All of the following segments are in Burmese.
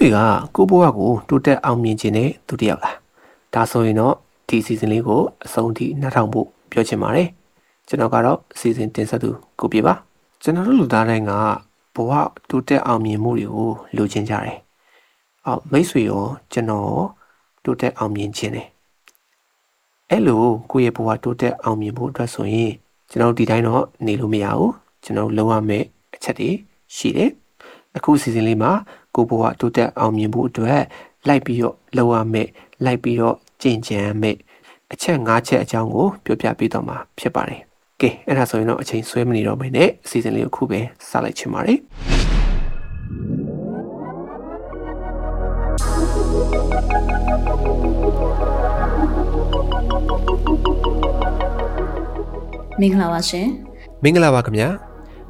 ဆွေကကိုဘွားကိုတိုးတက်အောင်မြင်ခြင်းနဲ့သူတယောက်လားဒါဆိုရင်တော့ဒီ season လေးကိုအဆုံးထိနှထောင်ဖို့ပြောချင်ပါတယ်ကျွန်တော်ကတော့ season တင်ဆက်သူကိုပြပါကျွန်တော်တို့လူသားတိုင်းကဘဝတိုးတက်အောင်မြင်မှုတွေကိုလိုချင်ကြတယ်အော်မိတ်ဆွေရောကျွန်တော်တိုးတက်အောင်မြင်ခြင်းတယ်အဲ့လိုကိုယ့်ရဲ့ဘဝတိုးတက်အောင်မြင်ဖို့အတွက်ဆိုရင်ကျွန်တော်ဒီတိုင်းတော့နေလို့မရဘူးကျွန်တော်လုံးဝမဲ့အချက်တွေရှိတယ်အခုစီစဉ်လေးမှာ ကိုဘဝတိုးတက်အောင်မြင်ဖို့အတွက်လိုက်ပြီးတော့လုံးဝမဲ့လိုက်ပြီးတော့ကြင်ကြံမဲ့အချက်၅ချက်အကြောင်းကိုပြောပြပေးတော့မှာဖြစ်ပါတယ်ကဲအဲ့ဒါဆိုရင်တော့အချိန်ဆွဲမနေတော့ဘဲနဲ့အစီအစဉ်လေးကိုခုပဲစလိုက်ချင်ပါတယ်မင်္ဂလာပါရှင်မင်္ဂလာပါခင်ဗျာ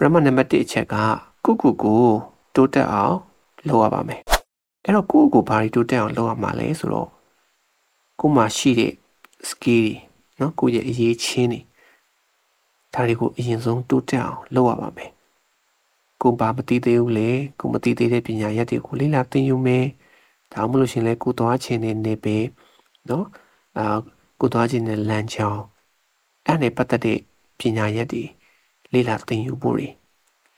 ပရမနံပါတ်1အချက်ကကုကုကိုတိုးတက်အောင်လုပ်ရပါမယ်အဲ့တော့ကိုယ့်ကိုဘာတွေတိုးတက်အောင်လုပ်ရမှာလဲဆိုတော့ကိုယ်မှာရှိတဲ့ skill တွေနော်ကိုယ့်ရဲ့အရေးချင်းတွေဒါတွေကိုအရင်ဆုံးတိုးတက်အောင်လုပ်ရပါမယ်ကိုဘာမသိသေးဘူးလေကိုမသိသေးတဲ့ပညာရပ်တွေကိုလေ့လာသင်ယူမယ်ဒါမှမဟုတ်ရှင်လဲကိုသွားခြင်းနဲ့နေပဲနော်အာကိုသွားခြင်းနဲ့လမ်းချောင်းအဲ့နဲ့ပတ်သက်တဲ့ပညာရပ်တွေ လေ့လာသင်ယူဖို့တွေ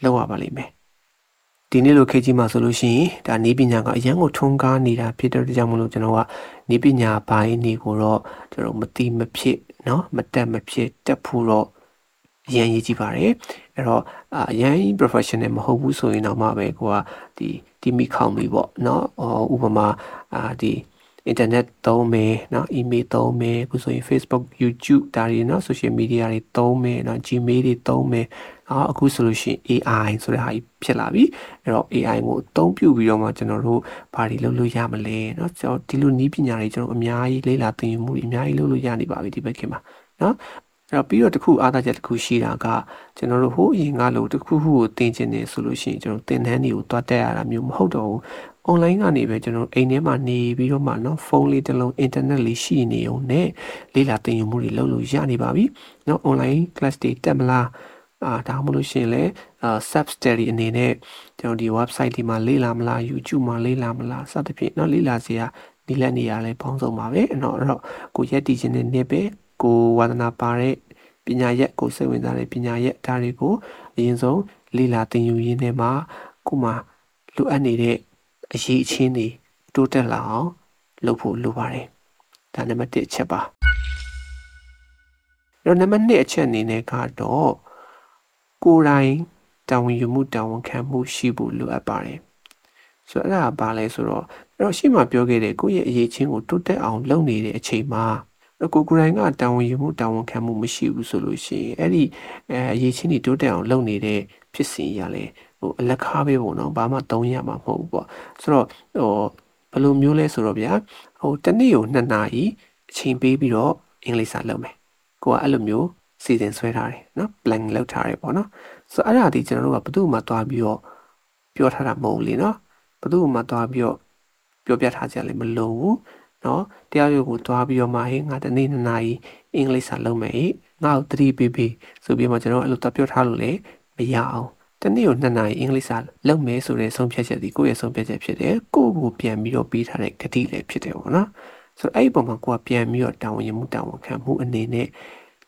လုပ်ရပါလိမ့်မယ်ဒီနေ့လိုခေတ်ကြီးမှာဆိုလို့ရှိရင်ဒါနီးပညာကအရန်ကိုထွန်းကားနေတာဖြစ်တဲ့ကြောင့်မလို့ကျွန်တော်ကနီးပညာပိုင်းနေကိုတော့ကျွန်တော်မတိမဖြစ်เนาะမတက်မဖြစ်တက်ဖို့တော့အရန်ရေးကြည့်ပါတယ်အဲ့တော့အရန် professional မဟုတ်ဘူးဆိုရင်တော့မှပဲကိုကဒီဒီမိခေါင်ပြီပေါ့เนาะဥပမာအာဒီ internet သုံးမယ်เนาะ email သုံးမယ်အခုဆိုရင် Facebook YouTube ဒါတွေเนาะ social media တွေသုံးမယ်เนาะ Gmail တွေသုံးမယ်အော်အခုဆိုလို့ရှိရင် AI ဆိုတဲ့ဟာကြီးဖြစ်လာပြီအဲ့တော့ AI ကိုအသုံးပြုပြီးတော့မှကျွန်တော်တို့ဘာတွေလုပ်လို့ရမလဲเนาะကျွန်တော်ဒီလိုနည်းပညာတွေကျွန်တော်အများကြီးလေ့လာသင်ယူမှုတွေအများကြီးလုပ်လို့ရနေပါပြီဒီဘက်ခင်မှာเนาะအဲ့တော့ပြီးတော့တခုအားသာချက်တခုရှိတာကကျွန်တော်တို့ဟိုအရင်ကလို့တခုခုကိုသင်ချင်တယ်ဆိုလို့ရှိရင်ကျွန်တော်သင်တန်းတွေကိုတွားတက်ရတာမျိုးမဟုတ်တော့ဘူး online ကနေပဲကျွန်တော်အိမ်ထဲမှာနေပြီးတော့မှเนาะဖုန်းလေးတစ်လုံး internet လေးရှိနေုံနဲ့လေ့လာသင်ယူမှုတွေလုပ်လို့ရနေပါပြီเนาะ online class တွေတက်မလားအာဒါမှမဟုတ်ရှင်လဲအာ sub study အနေနဲ့ကျွန်တော်ဒီ website ဒီမှာလေ့လာမလား YouTube မှာလေ့လာမလားစသဖြင့်เนาะလေ့လာစရာဒီလက်နေရလဲပေါင်းစုံပါပဲအဲ့တော့အဲ့တော့ကိုရက်တည်ခြင်းနဲ့နေပဲကိုဝါသနာပါတဲ့ပညာရက်ကိုစိတ်ဝင်စားတဲ့ပညာရက်ဒါတွေကိုအရင်ဆုံးလေ့လာသင်ယူရင်းနဲ့မှာကိုမှလိုအပ်နေတဲ့ အရေးအချင်းတွေတိုးတက်လာအောင်လုပ်ဖို့လိုပါတယ်ဒါနံပါတ်1အချက်ပါအဲ့တော့နံပါတ်2အချက်အနေနဲ့ကတော့ကိုယ်တိုင်တာဝန်ယူမှုတာဝန်ခံမှုရှိဖို့လိုအပ်ပါတယ်ဆိုတော့အဲ့ဒါကဘာလဲဆိုတော့အဲ့တော့ရှေ့မှာပြောခဲ့တဲ့ကိုယ့်ရဲ့အရေးချင်းကိုတိုးတက်အောင်လုပ်နေတဲ့အချိန်မှာကိုကိုယ်တိုင်ကတာဝန်ယူမှုတာဝန်ခံမှုမရှိဘူးဆိုလို့ရှိရင်အဲ့ဒီအဲအရေးချင်းတွေတိုးတက်အောင်လုပ်နေတဲ့ဖြစ်စဉ်ရလဲ ဟိုအလက်ကားပဲပေါ့နော်ဘာမှသုံးရမှာမဟုတ်ဘူးပေါ့ဆိုတော့ဟိုဘယ်လိုမျိုးလဲဆိုတော့ဗျာဟိုတနေ့ကို2နာရီအချိန်ပေးပြီးတော့အင်္ဂလိပ်စာလုပ်မယ်ကိုကအဲ့လိုမျိုးစီစဉ်ဆွဲထားတယ်နော် plan လုပ်ထားတယ်ပေါ့နော်ဆိုတော့အဲ့ဒါဒီကျွန်တော်တို့ကဘယ်သူမှသွားပြီးတော့ပြောထားတာမဟုတ်လေနော်ဘယ်သူမှသွားပြီးတော့ပြောပြထားကြလည်းမလိုဘူးနော်တရားရုပ်ကိုသွားပြီးတော့မှဟေးငါတနေ့နှစ်နာရီအင်္ဂလိပ်စာလုပ်မယ်ငါ့ကိုသတိပေးပေးဆိုပြီးမှကျွန်တော်အဲ့လိုတပြောထားလို့လည်းမရအောင် တနေ့ကိုနှစ်နာရီအင်္ဂလိပ်စာလုပ်မယ်ဆိုတဲ့ဆုံးဖြတ်ချက်ဒီကိုယ့်ရဲ့ဆုံးဖြတ်ချက်ဖြစ်တယ်ကိုယ့်ကိုပြန်ပြီးတော့ပေးထားတဲ့ဂတိလည်းဖြစ်တယ်ပေါ့နော်ဆိုတော့အဲ့ဒီပုံမှာကိုယ်ကပြန်ပြီးတော့တာဝန်ယူမှုတာဝန်ခံမှုအနေနဲ့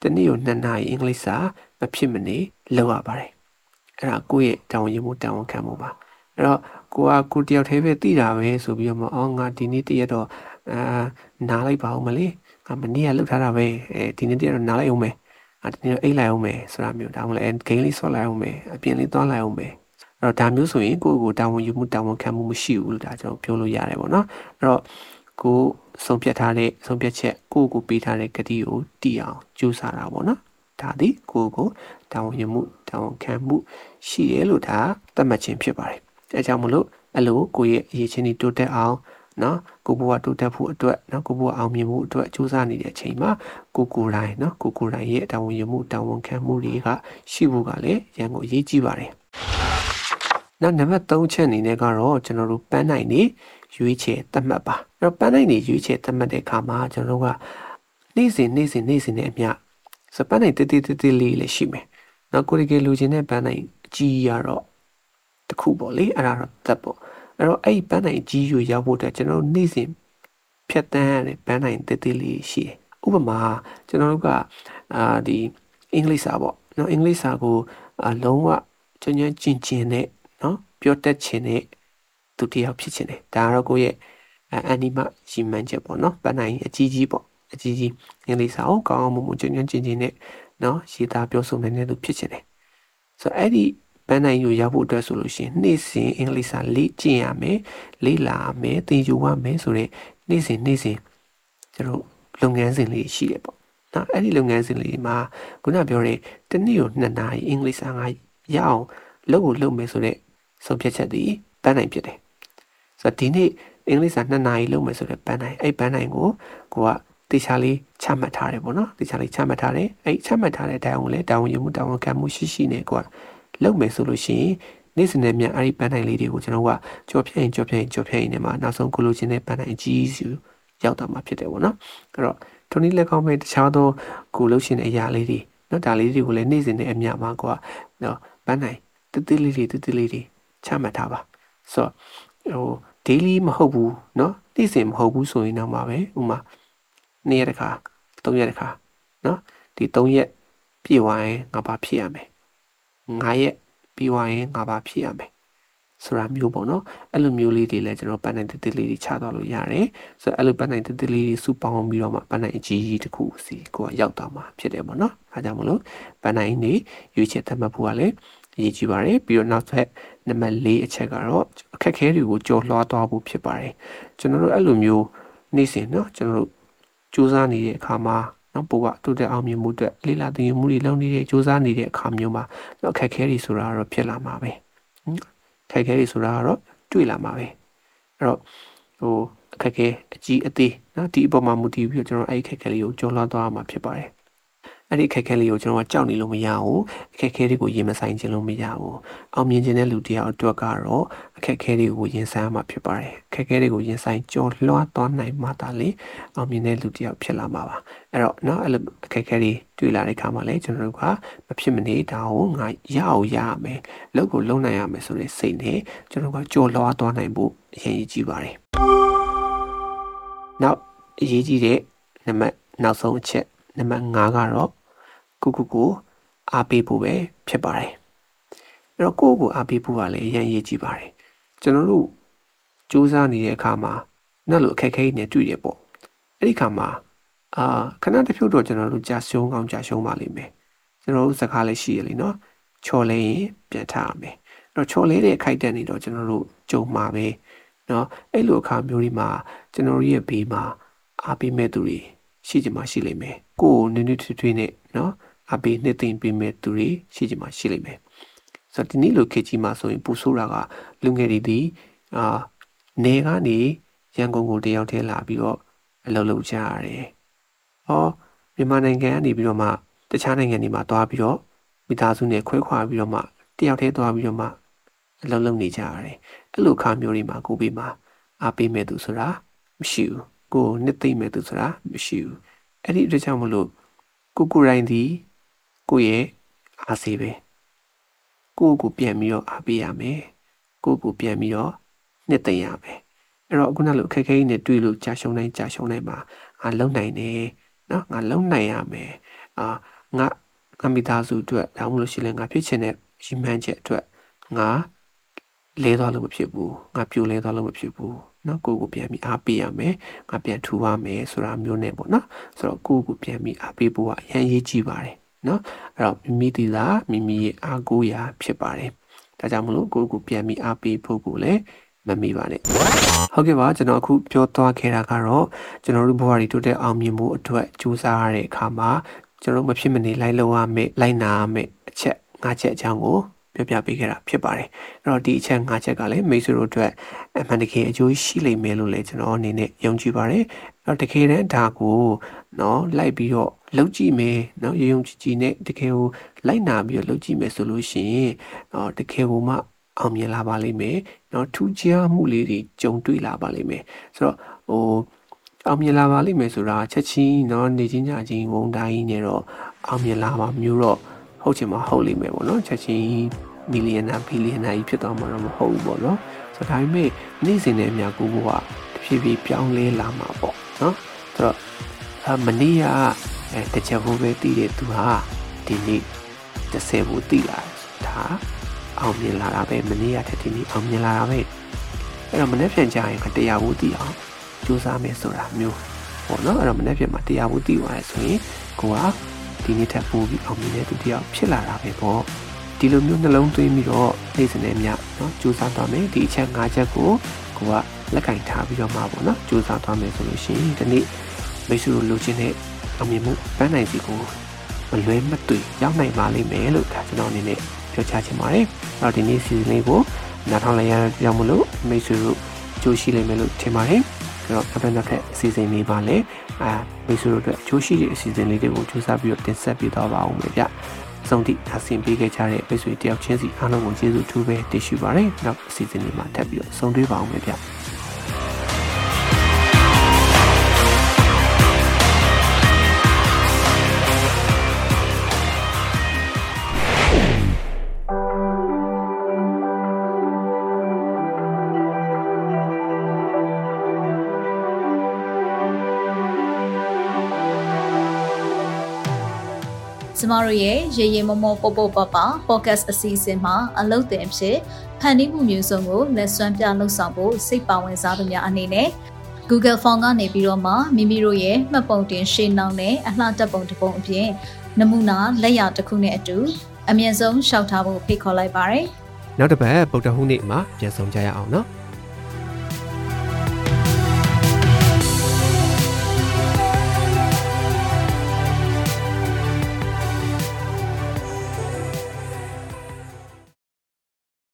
တနေ့ကို2နာရီအင်္ဂလိပ်စာမဖြစ်မနေလုပ်ရပါတယ်အဲ့ဒါကိုယ့်ရဲ့တာဝန်ယူမှုတာဝန်ခံမှုပါအဲ့တော့ကိုကကိုတယောက်တည်းပဲသိတာပဲဆိုပြီးတော့မအောင်ငါဒီနေ့တရက်တော့အာနားလိုက်ပါဦးမလေးငါမနေ့ကလှုပ်ထားတာပဲအဲဒီနေ့တရက်တော့နားလိုက်အောင်မယ် အာဒီနေ့အိတ်လိုက်အောင်မယ်ဆိုတာမျိုးဒါမှမဟုတ်ဂိမ်းလေးဆော့လိုက်အောင်မယ်အပြင်လေးသွားလိုက်အောင်မယ်အဲ့တော့ဒါမျိုးဆိုရင်ကိုယ့်ကိုတာဝန်ယူမှုတာဝန်ခံမှုမရှိဘူးလို့ဒါကျွန်တော်ပြောလို့ရတယ်ပေါ့နော်အဲ့တော့ကိုဆုံးဖြတ်ထားတဲ့ဆုံးဖြတ်ချက်ကိုကိုပေးထားတဲ့ကတိကိုတည်အောင်ကြိုးစားတာပေါ့နော်ဒါသည်ကိုကိုတာဝန်ယူမှုတာဝန်ခံမှုရှိတယ်လို့ဒါသတ်မှတ်ခြင်းဖြစ်ပါတယ်အဲကြောင့်မလို့အဲ့လိုကိုယ့်ရဲ့အရေးချင်းတွေတိုးတက်အောင် နော်ကိုဘဝတိုးတက်ဖို့အတွက်နော်ကိုဘဝအောင်မြင်ဖို့အတွက်ကြိုးစားနေတဲ့အချိန်မှာကိုကိုယ်တိုင်နော်ကိုကိုယ်တိုင်ရဲ့တာဝန်ယူမှုတာဝန်ခံမှုတွေကရှိဖို့ကလည်းရန်ကိုအရေးကြီးပါတယ်နောက်နံပါတ်3ချက်အနေနဲ့ကတော့ကျွန်တော်တို့ပန်းနိုင်နေရွေးချယ်သတ်မှတ်ပါအဲ့တော့ပန်းနိုင်နေရွေးချယ်သတ်မှတ်တဲ့အခါမှာကျွန်တော်တို့ကနေ့စဉ်နေ့စဉ်နေ့စဉ်နဲ့အမျှစပန်းနိုင်တေးတေးတေးလေးလည်းရှိမယ်နောက်ကိုရီကေလူချင်းတဲ့ပန်းနိုင်အကြီးရတော့တခုပေါ့လေအဲ့ဒါတော့သက်ပေါ့ အဲ့တော့အဲ့ဒီပန်းနိုင်အကြီးယူရောက်ဖို့အတွက်ကျွန်တော်တို့နေ့စဉ်ဖြတ်တန်းရတဲ့ပန်းနိုင်တေးတေးလေးရှိတယ်ဥပမာကျွန်တော်တို့ကအာဒီအင်္ဂလိပ်စာပေါ့နော်အင်္ဂလိပ်စာကိုအလုံးဝကျွမ်းကျွမ်းကျင်ကျင်နဲ့နော်ပြောတတ်ခြင်းနဲ့သူတယောက်ဖြစ်ခြင်းနဲ့ဒါကတော့ကိုယ့်ရဲ့အန်နီမရီမန်ချက်ပေါ့နော်ပန်းနိုင်အကြီးကြီးပေါ့အကြီးကြီးအင်္ဂလိပ်စာကိုကောင်းအောင်မွန်ကျွမ်းကျွမ်းကျင်ကျင်နဲ့နော်ရေးသားပြောဆိုနိုင်တဲ့သူဖြစ်ခြင်းနဲ့ဆိုတော့အဲ့ဒီ ပန်းနိုင်ကိုရောက်ဖို့အတွက်ဆိုလို့ရှိရင်နေ့စဉ်အင်္ဂလိပ်စာလေ့ကျင့်ရမယ်လေ့လာရမယ်သင်ယူရမယ်ဆိုတော့နေ့စဉ်နေ့စဉ်ကျွန်တော်လုပ်ငန်းစဉ်လေးရှိတယ်ပေါ့နော်အဲ့ဒီလုပ်ငန်းစဉ်လေးမှာခုနပြောတဲ့တနေ့ကို2နာရီအင်္ဂလိပ်စာငါရအောင်လုပ်ကိုလုပ်မယ်ဆိုတော့ဆုံးဖြတ်ချက်ဒီပန်းနိုင်ဖြစ်တယ်ဆိုတော့ဒီနေ့အင်္ဂလိပ်စာ2နာရီလုပ်မယ်ဆိုတော့ပန်းနိုင်အဲ့ပန်းနိုင်ကိုကိုကတေချာလေးချမှတ်ထားတယ်ပေါ့နော်တေချာလေးချမှတ်ထားတယ်အဲ့ချမှတ်ထားတဲ့အတိုင်းကိုလည်းတာဝန်ယူမှုတာဝန်ခံမှုရှိရှိနဲ့ကိုက လုပ်မယ်ဆိုလို့ရှိရင်နေ့စဉ်နဲ့မြန်အဲ့ဒီပန်းတိုင်းလေးတွေကိုကျွန်တော်ကကြော်ဖြတ်ရင်ကြော်ဖြတ်ရင်ကြော်ဖြတ်ရင်နဲ့မှနောက်ဆုံးကိုလိုချင်တဲ့ပန်းတိုင်းအကြီးစုရောက်တာမှဖြစ်တယ်ပေါ့နော်အဲ့တော့ထိုနည်းလက်ကောင်းပဲတခြားသောကိုလိုချင်တဲ့အရာလေးတွေနော်ဒါလေးတွေကိုလည်းနေ့စဉ်နဲ့အမြမှာကွာနော်ပန်းတိုင်းတိတိလေးလေးတိတိလေးလေးချမှတ်ထားပါဆိုတော့ဟို daily မဟုတ်ဘူးနော်နေ့စဉ်မဟုတ်ဘူးဆိုရင်တော့မှာပဲဥမာနေ့ရက်တစ်ခါ၃ရက်တစ်ခါနော်ဒီ၃ရက်ပြည့်ဝရင်ငါဘာဖြစ်ရမလဲ ငါရက်ပြီးသွားရင်ငါဘာဖြစ်ရမလဲဆိုတာမျိုးပေါ့နော်အဲ့လိုမျိုးလေးတွေလည်းကျွန်တော်ပန်းနိုင်တတိလေးတွေချသွားလို့ရတယ်ဆိုတော့အဲ့လိုပန်းနိုင်တတိလေးတွေစုပေါင်းပြီးတော့မှပန်းနိုင်အကြီးကြီးတစ်ခုစီကိုကရောက်သွားမှာဖြစ်တယ်ပေါ့နော်အဲဒါကြောင့်မလို့ပန်းနိုင်နေရွေးချယ်သတ်မှတ်ဖို့ကလည်းအရေးကြီးပါတယ်ပြီးတော့နောက်ဆက်နံပါတ်၄အချက်ကတော့အခက်အခဲတွေကိုကြော်လွှားသွားဖို့ဖြစ်ပါတယ်ကျွန်တော်တို့အဲ့လိုမျိုးနေ့စဉ်เนาะကျွန်တော်တို့စူးစမ်းနေတဲ့အခါမှာ နော်ပိုကတူတဲ့အောင်မြင်မှုအတွက်လေးလာတင်မှုတွေလုပ်နေတဲ့စူးစမ်းနေတဲ့အခါမျိုးမှာနော်အခက်အခဲတွေဆိုတာကတော့ဖြစ်လာမှာပဲအခက်အခဲတွေဆိုတာကတော့တွေ့လာမှာပဲအဲ့တော့ဟိုအခက်အခဲအကြီးအသေးနော်ဒီအပေါ်မှာမူတည်ပြီးတော့ကျွန်တော်အဲ့ဒီအခက်အခဲလေးကိုကြော်လွှားသွားမှာဖြစ်ပါတယ် အဲ့ဒီအခက်အခဲလေးကိုကျွန်တော်ကကြောက်နေလို့မရဘူးအခက်အခဲတွေကိုရင်မဆိုင်ခြင်းလို့မရဘူးအောင်မြင်ခြင်းတဲ့လူတယောက်အတွက်ကတော့အခက်အခဲတွေကိုရင်ဆိုင်ရမှာဖြစ်ပါတယ်အခက်အခဲတွေကိုရင်ဆိုင်ကြော်လွှားသွားနိုင်မှသာလေအောင်မြင်တဲ့လူတယောက်ဖြစ်လာမှာပါအဲ့တော့เนาะအဲ့လိုအခက်အခဲတွေတွေ့လာတဲ့အခါမှာလေကျွန်တော်တို့ကမဖြစ်မနေဒါကိုငါရအောင်ရရမယ်လုပ်ကိုလုပ်နိုင်ရမယ်ဆိုတဲ့စိတ်နဲ့ကျွန်တော်ကကြော်လွှားသွားနိုင်ဖို့အရင်ကြီးပါတယ်နောက်အရေးကြီးတဲ့နံပါတ်နောက်ဆုံးအချက်နံပါတ်5ကတော့ ကိုကိုကိုအားပေးဖို့ပဲဖြစ်ပါတယ်အဲ့တော့ကိုကိုကိုအားပေးဖို့ကလည်းအရင်ရေးကြည့်ပါတယ်ကျွန်တော်တို့စူးစမ်းနေတဲ့အခါမှာနောက်လိုအခက်အခဲတွေတွေ့ရပေါ့အဲ့ဒီခါမှာအာခဏတစ်ဖြုတ်တော့ကျွန်တော်တို့ကြာရှုံးကောင်းကြာရှုံးပါလိမ့်မယ်ကျွန်တော်တို့စကားလည်းရှိရလေနော်ချော်လဲရင်ပြန်ထားရမယ်အဲ့တော့ချော်လဲတဲ့အခိုက်တန့်နေတော့ကျွန်တော်တို့ကြုံမှာပဲနော်အဲ့လိုအခါမျိုးတွေမှာကျွန်တော်တို့ရဲ့ဘေးမှာအားပေးမဲ့သူတွေရှိကြမှာရှိလိမ့်မယ်ကိုယ်နည်းနည်းထွေးထွေးနဲ့နော် အပေးနှစ်သိမ့်ပေးမဲ့သူတွေရှိကြမှာရှိလိမ့်မယ်ဆိုတော့ဒီနေ့လိုခေတ်ကြီးမှာဆိုရင်ပူဆိုးတာကလူငယ်တွေဒီအာနေကနေရန်ကုန်ကိုတယောက်တည်းလာပြီးတော့အလုပ်လုပ်ကြရတယ်။ဟောမြန်မာနိုင်ငံကနေပြီးတော့မှတခြားနိုင်ငံတွေမှာသွားပြီးတော့မိသားစုနဲ့ခွဲခွာပြီးတော့မှတယောက်တည်းသွားပြီးတော့မှအလုပ်လုပ်နေကြရတယ်။အဲ့လိုခါမျိုးတွေမှာကိုပေးမှာအားပေးမဲ့သူဆိုတာမရှိဘူး။ကိုနှစ်သိမ့်မဲ့သူဆိုတာမရှိဘူး။အဲ့ဒီအတွက်ကြောင့်မလို့ကိုကိုရိုင်းဒီ ကိုရဲ့အားစေးပဲကိုကိုပြန်ပြီးတော့အားပေးရမယ်ကိုကိုပြန်ပြီးတော့နှစ်သိမ့်ရမယ်အဲ့တော့အခုနလိုအခက်အခဲကြီးနဲ့တွေ့လို့ကြာရှုံးနိုင်ကြာရှုံးနိုင်မှာငါလုံနိုင်တယ်နော်ငါလုံနိုင်ရမယ်အာငါငါမိသားစုအတွက်ဒါမှမဟုတ်ရှင်လည်းငါဖြစ်ချင်တဲ့ရည်မှန်းချက်အတွက်ငါလဲသွားလို့မဖြစ်ဘူးငါပြိုလဲသွားလို့မဖြစ်ဘူးเนาะကိုကိုပြန်ပြီးအားပေးရမယ်ငါပြန်ထူရမယ်ဆိုတာမျိုးနဲ့ပေါ့နော်ဆိုတော့ကိုကိုပြန်ပြီးအားပေးဖို့ကအရင်ရေးကြည့်ပါတယ် နော်အဲ့တော့မိမိဒီလာမိမိရဲ့အားကိုးရာဖြစ်ပါတယ်ဒါကြောင့်မလို့ကိုယ့်ကိုပြန်ပြီးအားပေးဖို့ကိုလည်းမမိပါနဲ့ဟုတ်ကဲ့ပါကျွန်တော်အခုပြောသွားခဲ့တာကတော့ကျွန်တော်တို့ဘဝတွေတိုးတက်အောင်မြင်ဖို့အတွက်ကြိုးစားရတဲ့အခါမှာကျွန်တော်မဖြစ်မနေလိုက်လောက်ရမယ်လိုက်နာရမယ်အချက်ငါးချက်အကြောင်းကိုပြောပြပေးခဲ့တာဖြစ်ပါတယ်အဲ့တော့ဒီအချက်၅ချက်ကလည်းမိတ်ဆွေတို့အတွက်အမှန်တကယ်အကျိုးရှိလိမ့်မယ်လို့လည်းကျွန်တော်အနေနဲ့ယုံကြည်ပါတယ်အဲ့တော့တကယ်တမ်းဒါကိုနော်လိုက်ပြီးတော့ လောက်ကြည့်မယ်နော်ရုံရုံကြည်ကြည်နဲ့တကယ်ကိုလိုက်နာပြီးတော့လောက်ကြည့်မယ်ဆိုလို့ရှိရင်တော့တကယ်ကိုမှအောင်မြင်လာပါလိမ့်မယ်နော်ထူးခြားမှုလေးတွေကြုံတွေ့လာပါလိမ့်မယ်ဆိုတော့ဟိုအောင်မြင်လာပါလိမ့်မယ်ဆိုတာချက်ချင်းနော်နေချင်းကြချင်းဝုံတိုင်းနဲ့တော့အောင်မြင်လာမှာမျိုးတော့ဟုတ်ချင်မှာဟုတ်လိမ့်မယ်ပေါ့နော်ချက်ချင်းမီလီယံနာဘီလီယံနာကြီးဖြစ်သွားမှာတော့မဟုတ်ဘူးပေါ့နော်ဆိုဒါပေမဲ့နေ့စဉ်နဲ့အများကိုကတဖြည်းဖြည်းပြောင်းလဲလာမှာပေါ့နော်ဆိုတော့မနေ့က အဲတချက်ဘိုးပဲတည်တဲ့သူဟာဒီနေ့30ဘူးတည်လာဒါအောင်မြင်လာတာပဲမနေ့ကတည်းကဒီနေ့အောင်မြင်လာတာပဲအဲ့တော့မနေ့ပြန်ကြရင်တရားဘူးတည်အောင်စူးစမ်းမယ်ဆိုတာမျိုးပေါ့နော်အဲ့တော့မနေ့ပြန်မှာတရားဘူးတည်သွားရဆိုရင်ကိုကဒီနေ့ထပ်ပို့ပြီးအောင်မြင်တဲ့သူတယောက်ဖြစ်လာတာပဲပေါ့ဒီလိုမျိုးနှလုံးသွင်းပြီးတော့နေ့စဉ်နဲ့မြနော်စူးစမ်းသွားမယ်ဒီအချက်၅ချက်ကိုကိုကလက်ကင်ထားပြီးတော့မှပေါ့နော်စူးစမ်းသွားမယ်ဆိုလို့ရှိရင်ဒီနေ့မိတ်ဆွေတို့လိုချင်တဲ့ အောင်မြင်မှုပန်းနိုင်စီကိုမလွဲမသွေရောက်နိုင်ပါလိမ့်မယ်လို့ဒါကျွန်တော်အနေနဲ့ပြောချချင်ပါတယ်။အဲ့တော့ဒီနေ့စီစဉ်လေးကိုနားထောင်လိုက်ရတဲ့ကြောင့်မလို့မိတ်ဆွေတို့ကြိုးရှိလိမ့်မယ်လို့ထင်ပါတယ်။အဲ့တော့နောက်တစ်နောက်ထပ်အစီအစဉ်လေးပါလေ။အာမိတ်ဆွေတို့အတွက်ကြိုးရှိတဲ့အစီအစဉ်လေးတွေကိုစူးစမ်းပြီးတော့တင်ဆက်ပေးသွားပါဦးမယ်ဗျ။ဆုံးတိအဆင်ပေးခဲ့ကြတဲ့မိတ်ဆွေတယောက်ချင်းစီအားလုံးကိုကျေးဇူးထူးပဲတင်ရှိပါတယ်။နောက်အစီအစဉ်လေးမှာထပ်ပြီးတော့ဆုံတွေ့ပါအောင်မယ်ဗျ။ မတို့ရဲ့ရေရေမမောပေါပေါပပ podcast အစီအစဉ်မှာအလုပ်တင်ဖြစ်ဖန်တီးမှုမျိုးစုံကိုလက်စွမ်းပြလှုပ်ဆောင်ဖို့စိတ်ပါဝင်စားသူများအနေနဲ့ Google Form ကနေပြီးတော့မှမိမိတို့ရဲ့မှတ်ပုံတင်ရှင်းနှောင်းနဲ့အလှတက်ပုံတစ်ပုံအပြင်နမူနာလက်ရာတစ်ခုနဲ့အတူအမြင့်ဆုံးရှောက်ထားဖို့ဖိတ်ခေါ်လိုက်ပါရစေ။နောက်တစ်ပတ်ဗုဒ္ဓဟူးနေ့မှာပြန်ဆောင်ကြရအောင်နော်။